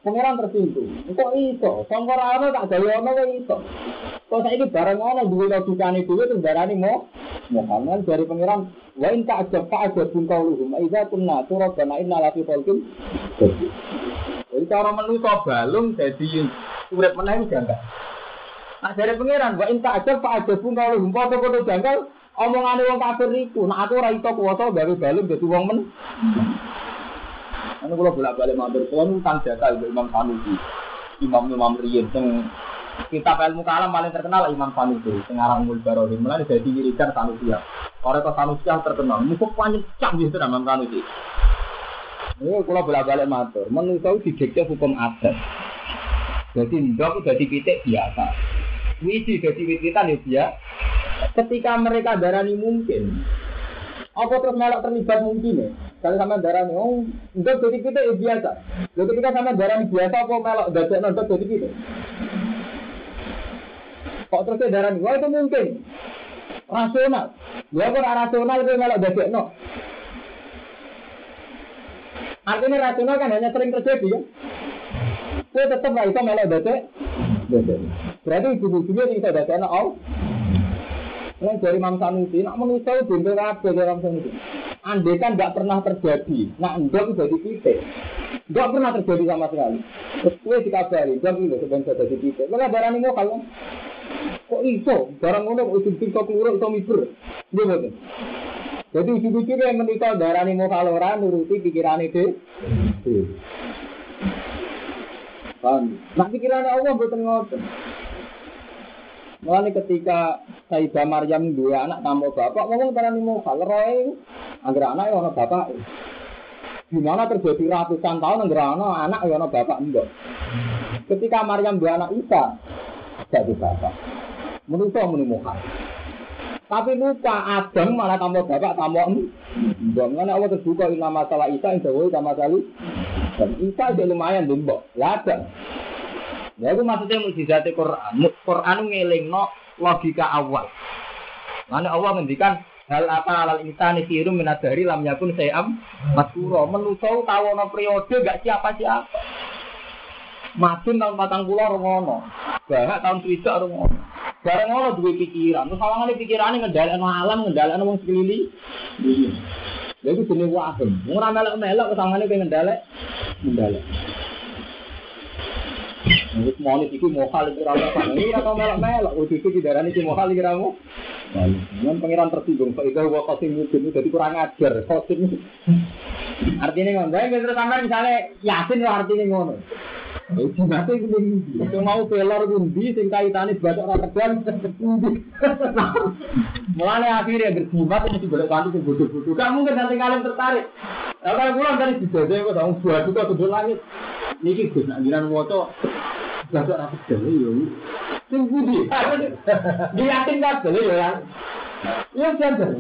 Pengiran tersinggung. Kok iso? Sangka ora tak gawe ono kok iso. Kok saiki bareng ono duwe logikane dhewe terus darani mo Muhammad dari pengiran wa in ta'jab fa'jab bin qauluhum idza kunna turabana inna lafi khalqin Jadi cara menuso balung jadi urip meneh janggal. Nah dari pangeran, wa inta aja pak aja pun kalau humpa atau foto janggal, omongane wong kafir itu. Nah aku ora iso kuwasa gawe balung dadi wong men. Anu kula bolak-balik matur suwun tang jasa Imam Sanusi. Imam Imam Riyen sing kitab ilmu kalam paling terkenal Imam Sanusi, sekarang Umul Barohin, mulai dari wiridan Sanusi. Orang ke Sanusi terkenal, musuh panjang canggih itu Imam Sanusi. Ini kalau bolak-balik matur, menurut didikte hukum adat. Jadi ndok jadi pitik biasa. Wiji jadi wititan ya. Ketika mereka darani mungkin, apa terus melok terlibat mungkin ya? Kalau sama darah oh, untuk jadi kita ya biasa. Lalu ketika sama darah biasa, apa melok dadek nonton jadi kita? Kok terus darah wah itu mungkin rasional. Ya kok rasional itu melok dadek no. Artinya rasional kan hanya sering terjadi ya. Kue tetap nggak bisa melok dadek. Berarti ibu-ibunya bisa dadek no. Nah, dari Imam Sanusi, nak manusia itu bentuk apa dari Imam Sanusi? Andai kan nggak pernah terjadi, nak enggak jadi titik. Nggak pernah terjadi sama sekali. Terus gue dikabari, enggak itu sebenarnya jadi titik. Kalau darah ini mau kalau kok iso, barang ngono ujung ujung kok keluar itu miber. Dia betul. Jadi ujung-ujungnya yang menikah darah ini kalau orang nuruti pikiran itu. Paham? Nah pikirannya Allah betul ngotot. Mulai ketika Sayyidah Maryam dua anak tambah bapak, ngomong karena mau roy, agar anak yang bapak. Gimana terjadi ratusan tahun agar anak yang bapak enggak. Ketika Maryam dua anak Isa, jadi bapak. Menurut menemukan. Tapi lupa Adam malah tambah bapak tambah enggak. Mana Allah terbuka ini masalah Isa yang jauh sama sekali. Dan Isa itu lumayan dimbok. Ya ada. Ya itu maksudnya mukjizat Quran. Quran no logika awal. Mana Allah ngendikan hal apa alal insani sirum minadari lam yakun sayam maskuro menusau tahu no periode gak siapa siapa. Madun tahun patang pulau rungono, bahak tahun swidak rungono. Bareng ngono dua pikiran, terus pikiran pikirannya ngendalikan alam, ngendalikan wong sekeliling. Lha iku jenenge waham. Ora melok-melok kesangane pengen ngendalek. Ngendalek. Wis monis iku mohal iki ora apa. Ini ora melok-melok. Wis itu didarani iki mohal iki ramu. Nan pangeran tersinggung. Pak Ida wa qasim mungkin jadi kurang ajar. Qasim. Artinya ngono. Baik terus sampean misalnya yasin lo artinya ngono. Itu nanti itu mau pelor undi sing kaitane batok ora kedan. Mulane akhirnya berjimat mesti boleh kanthi sing bodoh-bodoh. Gak mungkin nanti kalian tertarik. Kalau pulang dari dijajah kok dong buah juga ke langit. Niki Gus nak jiran Bapak rapi dulu ya. Sing budi. *laughs* Diyakin kabeh ya. Ya jajar.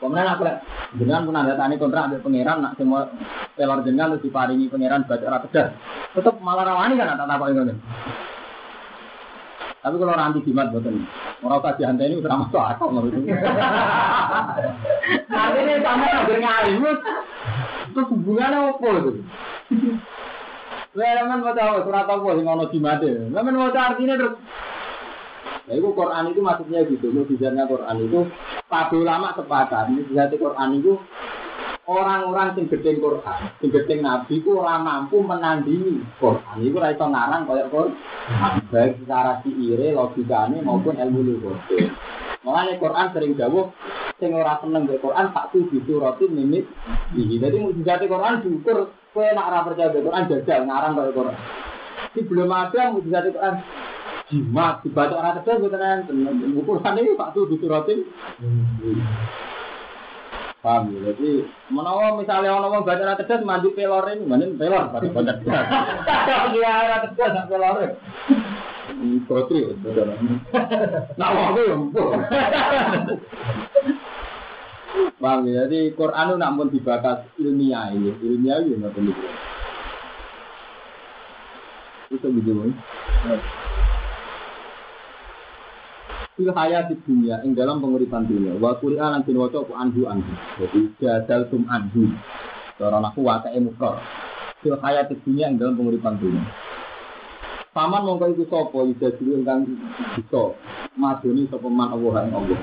Kemudian aku lihat, dengan pun ada tani kontrak ambil pangeran, nak semua pelor jenengan terus diparingi pangeran baca ora tegas. Tetap malah rawani kan tak tapak ini. Tapi kalau nanti jimat buatan, orang kasih hantai ini udah masuk akal menurut itu. Artinya sama yang ngalim, itu hubungannya apa itu? Lah men maca surat apa sing ono jimate. Lah men maca artinya terus Nah, itu Quran itu maksudnya gitu, mujizatnya Quran itu pada ulama sepakat, mujizat Quran itu orang-orang sing gedeng Quran, sing gedeng Nabi itu ora mampu menandingi Quran. Itu ora iso ngarang kaya Quran. Baik secara siire, logikane maupun ilmu lugat. Makanya Quran sering jawab, sing ora seneng Quran tak tuh roti mimit. Jadi mujizat Quran diukur Kue nak ora percaya Quran jajal ngarang kaya Quran. Di belum ada mujizat Quran. Jimat dibaca orang gue tenan ukuran ini pak tuh dituratin. Paham ya? Jadi menawa misalnya orang mau baca orang cerdas mandi pelor *laughs* ini, mana pelor pada baca cerdas. Dia orang cerdas nak pelor. Protri, nah waktu yang Paham ya? Jadi Quran itu namun dibakas ilmiah ini, ilmiah ini nggak perlu. Itu gitu Fil hayat di dunia, yang dalam penguripan dunia. Wa Quran nanti waca aku anhu anhu. Jadi jadal tum anhu. Orang aku wakai mukor. Fil hayat di dunia, yang dalam penguripan dunia. Paman mongko iku sapa ida dulu ingkang bisa madoni sapa man Allah ing Allah.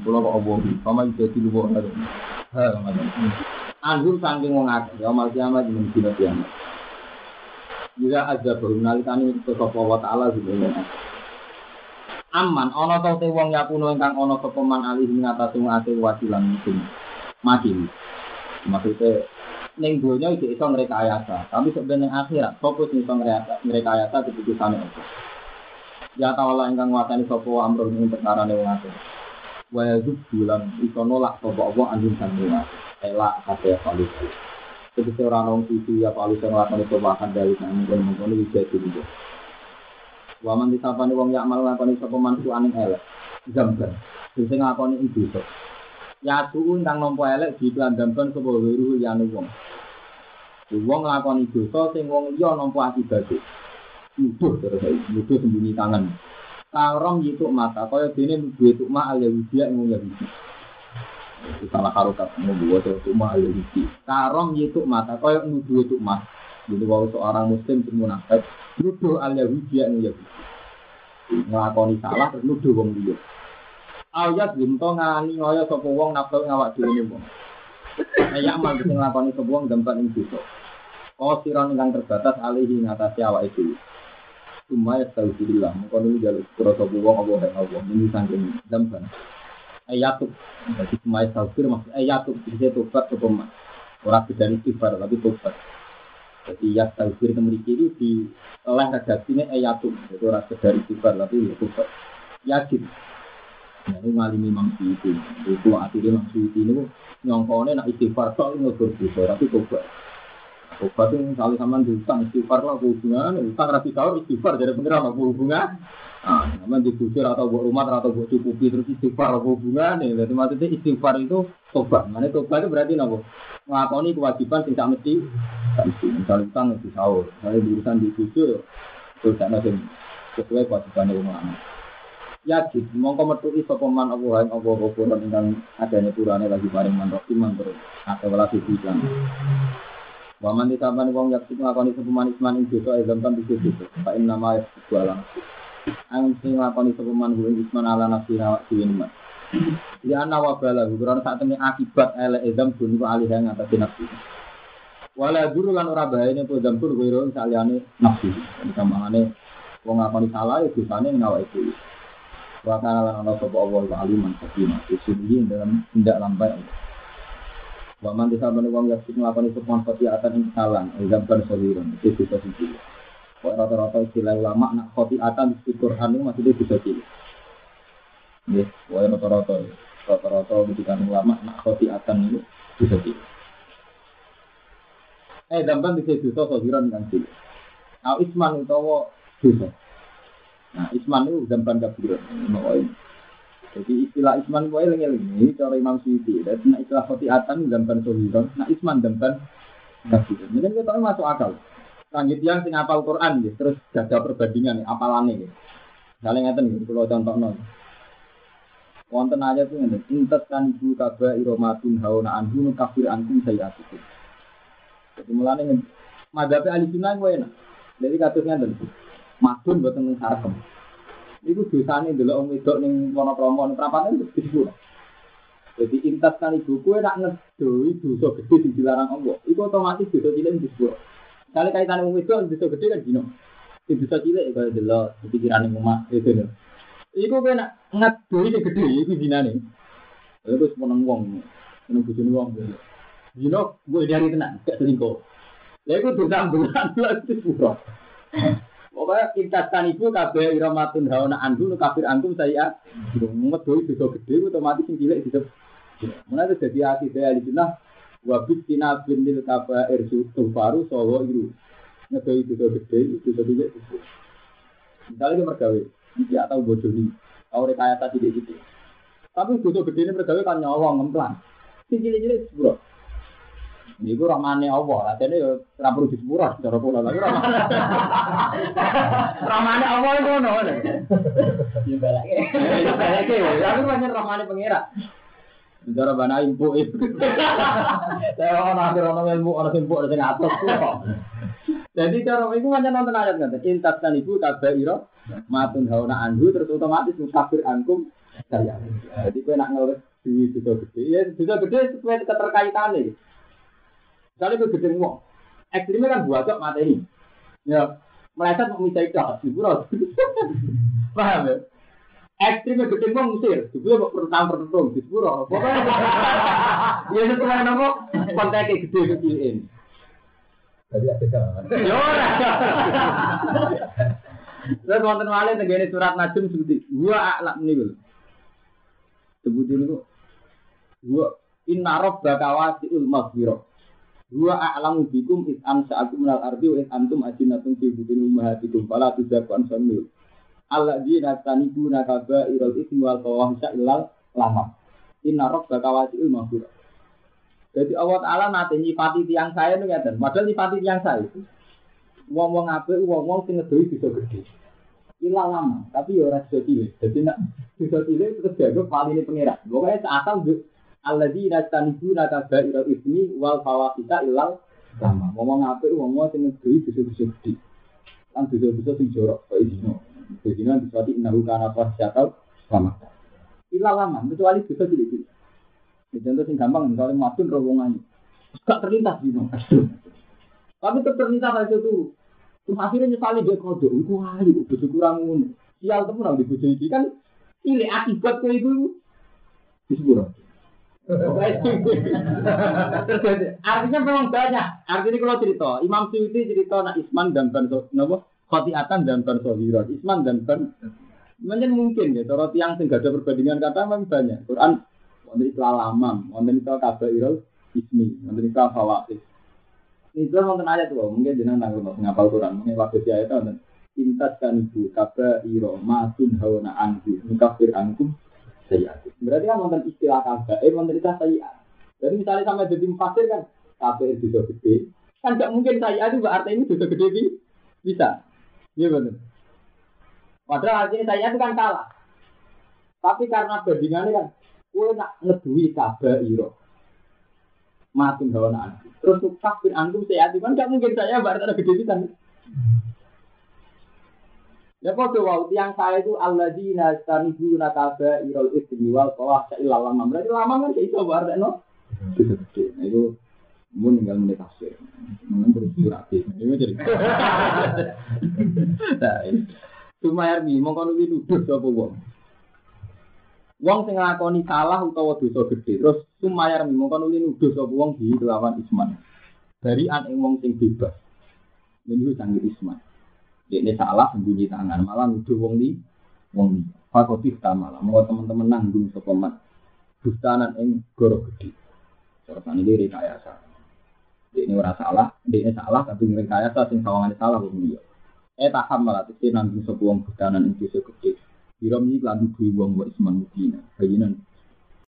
Pulau kok obong, sama itu jadi lupa ada. Anjur saking wong akeh, ya mal kiamat di dina kiamat. Jika aja baru nalikani itu sapa wa taala sebenarnya. Aman, ono tau te wong yakuno ingkang ono kepeman alih ngatasi ngate wasilan musim. Mati. Maksudnya ning donya iki iso ngrekayasa, tapi sebenarnya akhirat fokus iso ngrekayasa, ngrekayasa keputusane Allah. Ya ta'ala ingkang nguasani sapa amro ing perkara ne wong akeh. Wa yazub bulan iso nolak sapa Allah anjing sanggung elak kate palu. Tegese ora nang suci ya palu sing lakoni perubahan dari nang mungkon iki jadi juga. Wa man disapane wong yak mal lakoni sapa mantu aning elek. Zamban. Sing ngakoni dosa. Ya tuun kang nampa elek diplandamkan sapa wiru liyane wong. Wong nglakoni dosa sing wong liya nampa akibate. Nuduh terus nuduh sembunyi tangan. Karong yituk mata kaya dene nuduh itu ma al Yahudi. Itu salah harokat nuduh itu ma al Yahudi. Karong yituk mata kaya nuduh itu ma. Jadi kalau seorang muslim sing munafik nuduh al Yahudi ing Yahudi. Nglakoni salah terus nuduh wong liya. Ayat binto ngani ngaya sapa wong nafsu ngawak dhewe wong. Ayak sing nglakoni sapa wong dampak ing dosa. Oh siron ingkang terbatas alihi ngatasi awake dhewe. Cuma ya tahu billah, mengko niku jaluk kira sapa wong apa hak Allah ini saking dampak. Ayatuk, jadi cuma ya tahu maksud ayatuk bisa tobat sapa mas. Ora bedani istighfar tapi tobat. Jadi ya tahu itu memiliki itu di oleh redaksinya ayatuk, itu ora sekedar istighfar tapi ya tobat. Yakin. Nah, ini ngalimi Imam Syuuti. Itu akhirnya Imam Syuuti ini nyongkone nak istighfar tok ngobrol dosa tapi tobat. Tobat itu misalnya sama diutang istighfar lah hubungan, utang rapi tahu istighfar jadi pengiran apa hubungan. Ah, sama dibujur atau buat rumah atau buat cukupi terus istighfar apa hubungan nih. Jadi maksudnya istighfar itu tobat. Mana tobat itu berarti nopo ngelakoni kewajiban tidak mesti. Misalnya utang itu sahur, misalnya urusan dibujur, terus ada sesuai kewajiban rumah yakin mongko metu sapa man apa ing apa apa ingkang adane purane lagi paring man rohiman terus atau wala sisan Waman ditambahi wong yak nglakoni sapa man isman ing dosa e gampang bisa dosa fa inna ma ang sing nglakoni sapa man kuwi isman ala nafsi dhewe man Ya ana sak akibat elek edam dun ku alih ing atas nafsi Wala duru lan ora bahayane po dam pun kuwi saliyane kamane wong ngakoni salah ya dosane ning dhewe. Wa kana lan ana sapa Allah aliman hakim. Sesungguhnya dalam tindak lambai Allah. Wa man disabani wong yang sing nglakoni sopan khotiatan ing kesalahan, gambar soliron, itu bisa siji. Kok rata-rata istilah ulama nak khotiatan di Quran itu maksudnya bisa cilik. Ya, wae rata-rata rata-rata ketika ulama nak khotiatan itu bisa cilik. Eh, dampan bisa dosa soliron kan cilik. Nah, isman utawa dosa. Nah, Isman itu zamban kabir. Jadi istilah Isman itu eling ini cara Imam Syuuti. Dan nah, istilah khotiatan zamban sohiron. Nah, Isman zamban kabir. Mungkin kita masuk akal. Lanjut yang sing apal Quran ya, terus jaga perbandingan nih, apalane ya. Misalnya ngeten nih, kalau contoh nol. Wonten aja tuh ngeten, intet kan ibu kaba iromatun hauna anhu kafir antum saya atiku. Jadi mulane ngeten, madhabe ahli sunnah gue enak. Jadi kasusnya ngeten, madun buatan harkem. Iku dosane dulu om wedok ning Wonopromo ning prapatan itu disebut. Jadi intas kan ibu kue nak ngedoi dosa gede sing dilarang Allah. Iku otomatis dosa cilik disebut. Kali kaitan wong wedok dosa gede kan dino. Sing dosa cilik kaya delok pikiran omah itu lho. Iku kue nak ngedoi sing gede iku dinane. Iku seneng wong. Seneng bojone wong. Dino gue dari tenang, gak selingkuh. Lha iku dosa bulan bulan disebut. Pokoknya intaskan ibu kabeh iramatun hawana andu kafir antum saya ngedoi dosa gede otomatis sing cilik. Mana itu jadi hati saya di sana wabit tina bin lil kaba irsu tufaru sawo iru ngedoi dosa gede dosa cilik. Misalnya dia mergawe, dia tahu bodoh nih, tahu rekayasa tidak gitu. Tapi dosa gede ini mergawe kan nyolong ngemplang. Sing cilik-cilik sepuluh. Iku rahmane Allah, atene yo ora perlu disepuro cara kula lagi rahmane. Rahmane Allah iku ngono. Ya balake. Ya balake, tapi pancen rahmane pangeran. Cara bana impu itu. Saya ana akhir ana ilmu ana impu ana sing kok. Jadi cara itu pancen nonton ayat ngoten. Intas kan ibu kabaira matun hauna anhu terus otomatis musafir angkum saya. Jadi kowe nak ngeles duit itu gede, ya bisa gede sesuai keterkaitannya. Misalnya gue gede ngomong, ekstrimnya kan buat mata ini. Ya, meleset mau minta itu, harus. *laughs* Paham ya? ekstrimnya gede mau ngusir, juga mau pertang pertung di sepuro. *laughs* Ya setelah nopo kontaknya gede kecilin. Jadi ada jalan. Ya ora. Terus wonten malih tenggene surat Najm sebuti aklak niku. Sebuti niku inna rabbaka wasi'ul maghfirah. Gua a'lamu bikum id ansa'akum minal ardi wa id antum ajinatun fi butuni ummahatikum fala tuzaku ansamil. Alladzina tanibuna kaba'irul ismi wal fawahisha illal lama. Inna rabbaka wasi'ul maghfirah. Jadi Allah Ta'ala nate nyifati tiang saya itu ngeten. Padahal nyifati tiang saya itu. Wong-wong apik, wong-wong sing ngedoi bisa gede. Ilah lama, tapi ya ora bisa cilik. Jadi nak bisa cilik terus dianggap paling ini pengira. Pokoknya seasal Alladzi nastanibu nakaga ila ismi wal fawasita ilal lama. Ngomong apik, wong-wong sing ngedoi bisa bisa gede. Kan bisa-bisa sing jorok kaya dino. Dino diswati innahu kana fasyakal lama. Ilah lama, kecuali bisa cilik-cilik. Contoh sing gampang, misalnya madun rombongan. Gak terlintas gitu. Tapi terlintas aja tuh. Terus akhirnya nyesali dia kode. Itu hari, bojo kurang ngono. Sial temen di bojo iki kan ini akibat ke itu. Disepuro. *laughs* Artinya memang banyak. Artinya kalau cerita, Imam Suyuti cerita nak Isman dan Ban Nopo Khotiatan dan Ban Sohiron. Isman dan Ban Mungkin mungkin ya, kalau tiang sing gak ada perbandingan kata memang banyak. Quran wonten istilah lamam, wonten istilah kabairul ismi, wonten istilah fawaid. Itu wonten ayat tuh, mungkin jenengan nanggung ngapal Quran, mungkin waktu si ayat wonten intas kan ibu kabairo matun hawana anhu mukafir ankum sayyat. Berarti kan wonten istilah kabair, wonten istilah sayyat. Jadi misalnya sampai jadi mufasir kan kabair bisa gede, kan gak mungkin sayyat itu artinya ini bisa gede bisa. Iya betul. Padahal artinya saya itu kan kalah. Tapi karena bandingannya kan Kue nak ngedui iro. Matun hawa antu. Terus kafir antum sehat kan gak mungkin saya baru ada gede bisa. Ya kok wow tiang saya itu alladzina stanibu nakaba irol ismi wal kawah illa lama. Berarti lama kan kayak iso bar no. Nah itu mun tinggal menit tafsir. Mun terus surat Itu jadi. Nah, cuma yarmi mongko nuwi nuduh sapa wong. Wong sing nglakoni salah utawa dosa gede, terus sumayar mongko nuli nuduh sapa wong di kelawan isman. Dari an wong sing bebas. Ini sanggih isman. Ini salah sembunyi tangan, malah nuduh wong li wong li. Fakotif malah, mau teman-teman nanggung sapa mat. Bustanan ing goro gede. Terus ini rekayasa. Ini ora salah, ini salah tapi rekayasa sing sawangane salah wong liya. Eh taham malah tekti nanggung sapa wong bustanan ing dosa gede. Biram ini lan duwe wong wa isman mudina. Bayinan